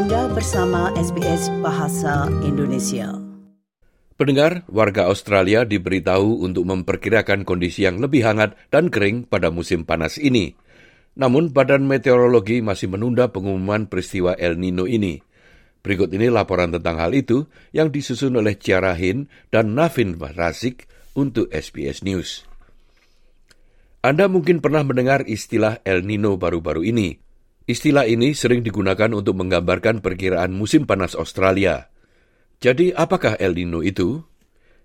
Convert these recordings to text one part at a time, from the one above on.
Anda bersama SBS Bahasa Indonesia. Pendengar, warga Australia diberitahu untuk memperkirakan kondisi yang lebih hangat dan kering pada musim panas ini. Namun, Badan Meteorologi masih menunda pengumuman peristiwa El Nino ini. Berikut ini laporan tentang hal itu yang disusun oleh Ciara Hin dan Navin Razik untuk SBS News. Anda mungkin pernah mendengar istilah El Nino baru-baru ini. Istilah ini sering digunakan untuk menggambarkan perkiraan musim panas Australia. Jadi, apakah El Nino itu?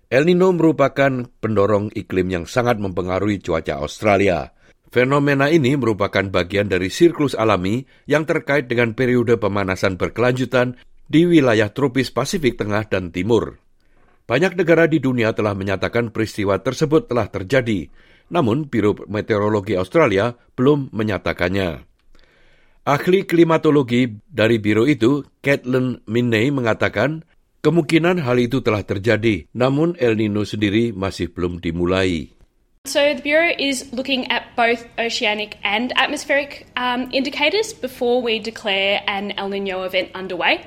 El Nino merupakan pendorong iklim yang sangat mempengaruhi cuaca Australia. Fenomena ini merupakan bagian dari siklus alami yang terkait dengan periode pemanasan berkelanjutan di wilayah tropis Pasifik Tengah dan Timur. Banyak negara di dunia telah menyatakan peristiwa tersebut telah terjadi, namun Biro Meteorologi Australia belum menyatakannya. Ahli klimatologi dari biro itu, Caitlin Minney, mengatakan kemungkinan hal itu telah terjadi, namun El Nino sendiri masih belum dimulai. So the Bureau is looking at both oceanic and atmospheric um, indicators before we declare an El Nino event underway.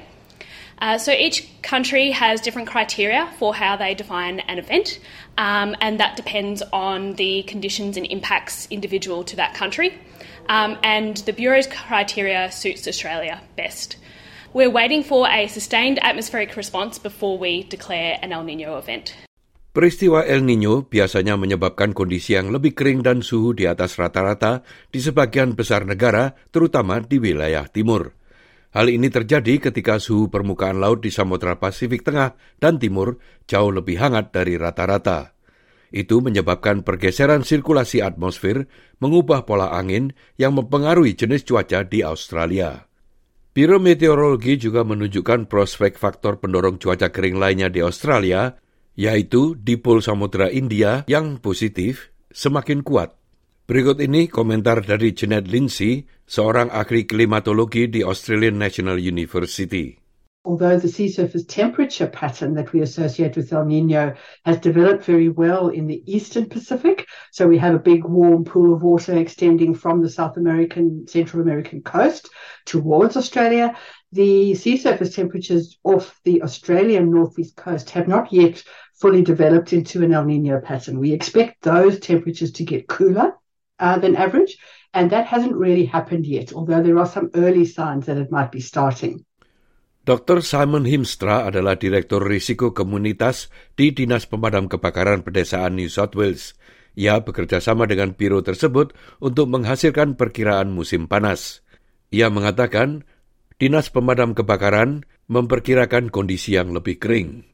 Uh, so each country has different criteria for how they define an event, um, and that depends on the conditions and impacts individual to that country. Um, and the Bureau's criteria suits Australia best. We're waiting for a sustained atmospheric response before we declare an El Nino event. Peristiwa El Nino biasanya menyebabkan kondisi yang lebih kering dan suhu di atas rata-rata di sebagian besar negara, terutama di wilayah timur. Hal ini terjadi ketika suhu permukaan laut di Samudra Pasifik Tengah dan Timur jauh lebih hangat dari rata-rata. Itu menyebabkan pergeseran sirkulasi atmosfer mengubah pola angin yang mempengaruhi jenis cuaca di Australia. Biro Meteorologi juga menunjukkan prospek faktor pendorong cuaca kering lainnya di Australia, yaitu dipol Samudra India yang positif semakin kuat. Berikut ini komentar dari Janet Lindsay, seorang ahli klimatologi di Australian National University. although the sea surface temperature pattern that we associate with El Nino has developed very well in the eastern Pacific, so we have a big warm pool of water extending from the South American, Central American coast towards Australia, the sea surface temperatures off the Australian northeast coast have not yet fully developed into an El Nino pattern. We expect those temperatures to get cooler than average, and that hasn't really happened yet, although there are some early signs that it might be starting. Dr. Simon Himstra adalah Direktur Risiko Komunitas di Dinas Pemadam Kebakaran Pedesaan New South Wales. Ia bekerja sama dengan biro tersebut untuk menghasilkan perkiraan musim panas. Ia mengatakan, Dinas Pemadam Kebakaran memperkirakan kondisi yang lebih kering.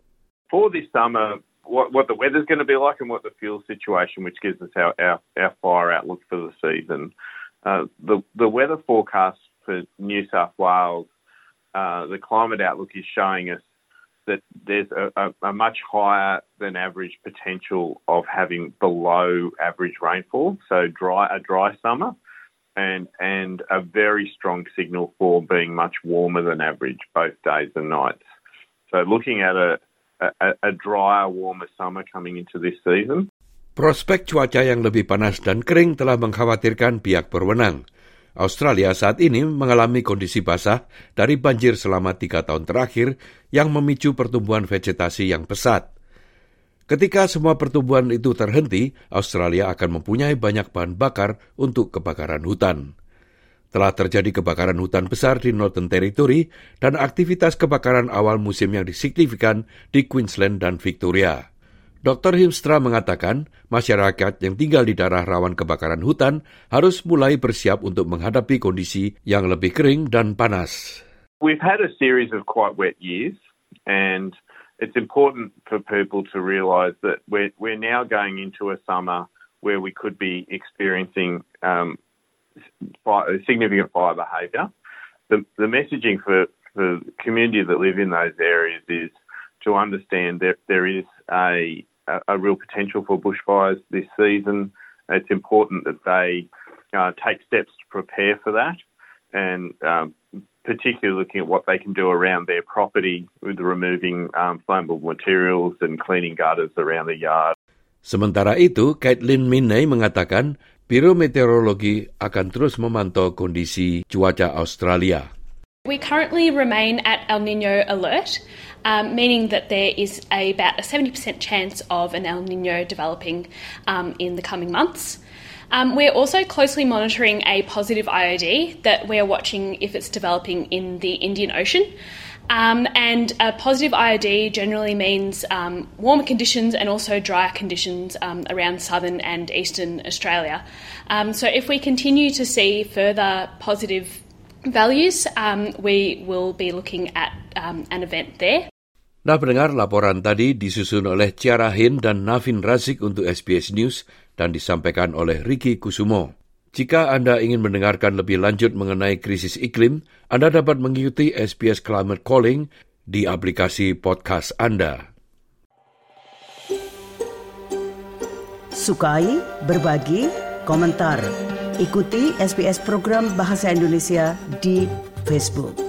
For this summer, what, what the weather's going to be like and what the fuel situation, which gives us our, our, our fire outlook for the season. Uh, the, the weather forecast for New South Wales Uh, the climate outlook is showing us that there's a, a, a, much higher than average potential of having below average rainfall, so dry a dry summer, and and a very strong signal for being much warmer than average both days and nights. So looking at a Prospek cuaca yang lebih panas dan kering telah mengkhawatirkan pihak berwenang. Australia saat ini mengalami kondisi basah dari banjir selama tiga tahun terakhir yang memicu pertumbuhan vegetasi yang pesat. Ketika semua pertumbuhan itu terhenti, Australia akan mempunyai banyak bahan bakar untuk kebakaran hutan. Telah terjadi kebakaran hutan besar di Northern Territory dan aktivitas kebakaran awal musim yang disignifikan di Queensland dan Victoria. Dr. Himstra mengatakan masyarakat yang tinggal di daerah rawan kebakaran hutan harus mulai bersiap untuk menghadapi kondisi yang lebih kering dan panas. We've had a series of quite wet years and it's important for people to realise that we're, we're now going into a summer where we could be experiencing um, significant fire behaviour. The, the messaging for, for the community that live in those areas is to understand that there is a a, real potential for bushfires this season. It's important that they uh, take steps to prepare for that, and um, particularly looking at what they can do around their property with removing um, flammable materials and cleaning gutters around the yard. Sementara itu, Caitlin Minney mengatakan Biro Meteorologi akan terus memantau kondisi cuaca Australia. We currently remain at El Nino alert, um, meaning that there is a, about a 70% chance of an El Nino developing um, in the coming months. Um, we're also closely monitoring a positive IOD that we're watching if it's developing in the Indian Ocean. Um, and a positive IOD generally means um, warmer conditions and also drier conditions um, around southern and eastern Australia. Um, so, if we continue to see further positive values, um, we will be looking at um, an event there. Nah pendengar laporan tadi disusun oleh Ciara Hin dan Navin Razik untuk SBS News dan disampaikan oleh Ricky Kusumo. Jika Anda ingin mendengarkan lebih lanjut mengenai krisis iklim, Anda dapat mengikuti SBS Climate Calling di aplikasi podcast Anda. Sukai, berbagi, komentar. Ikuti SBS program Bahasa Indonesia di Facebook.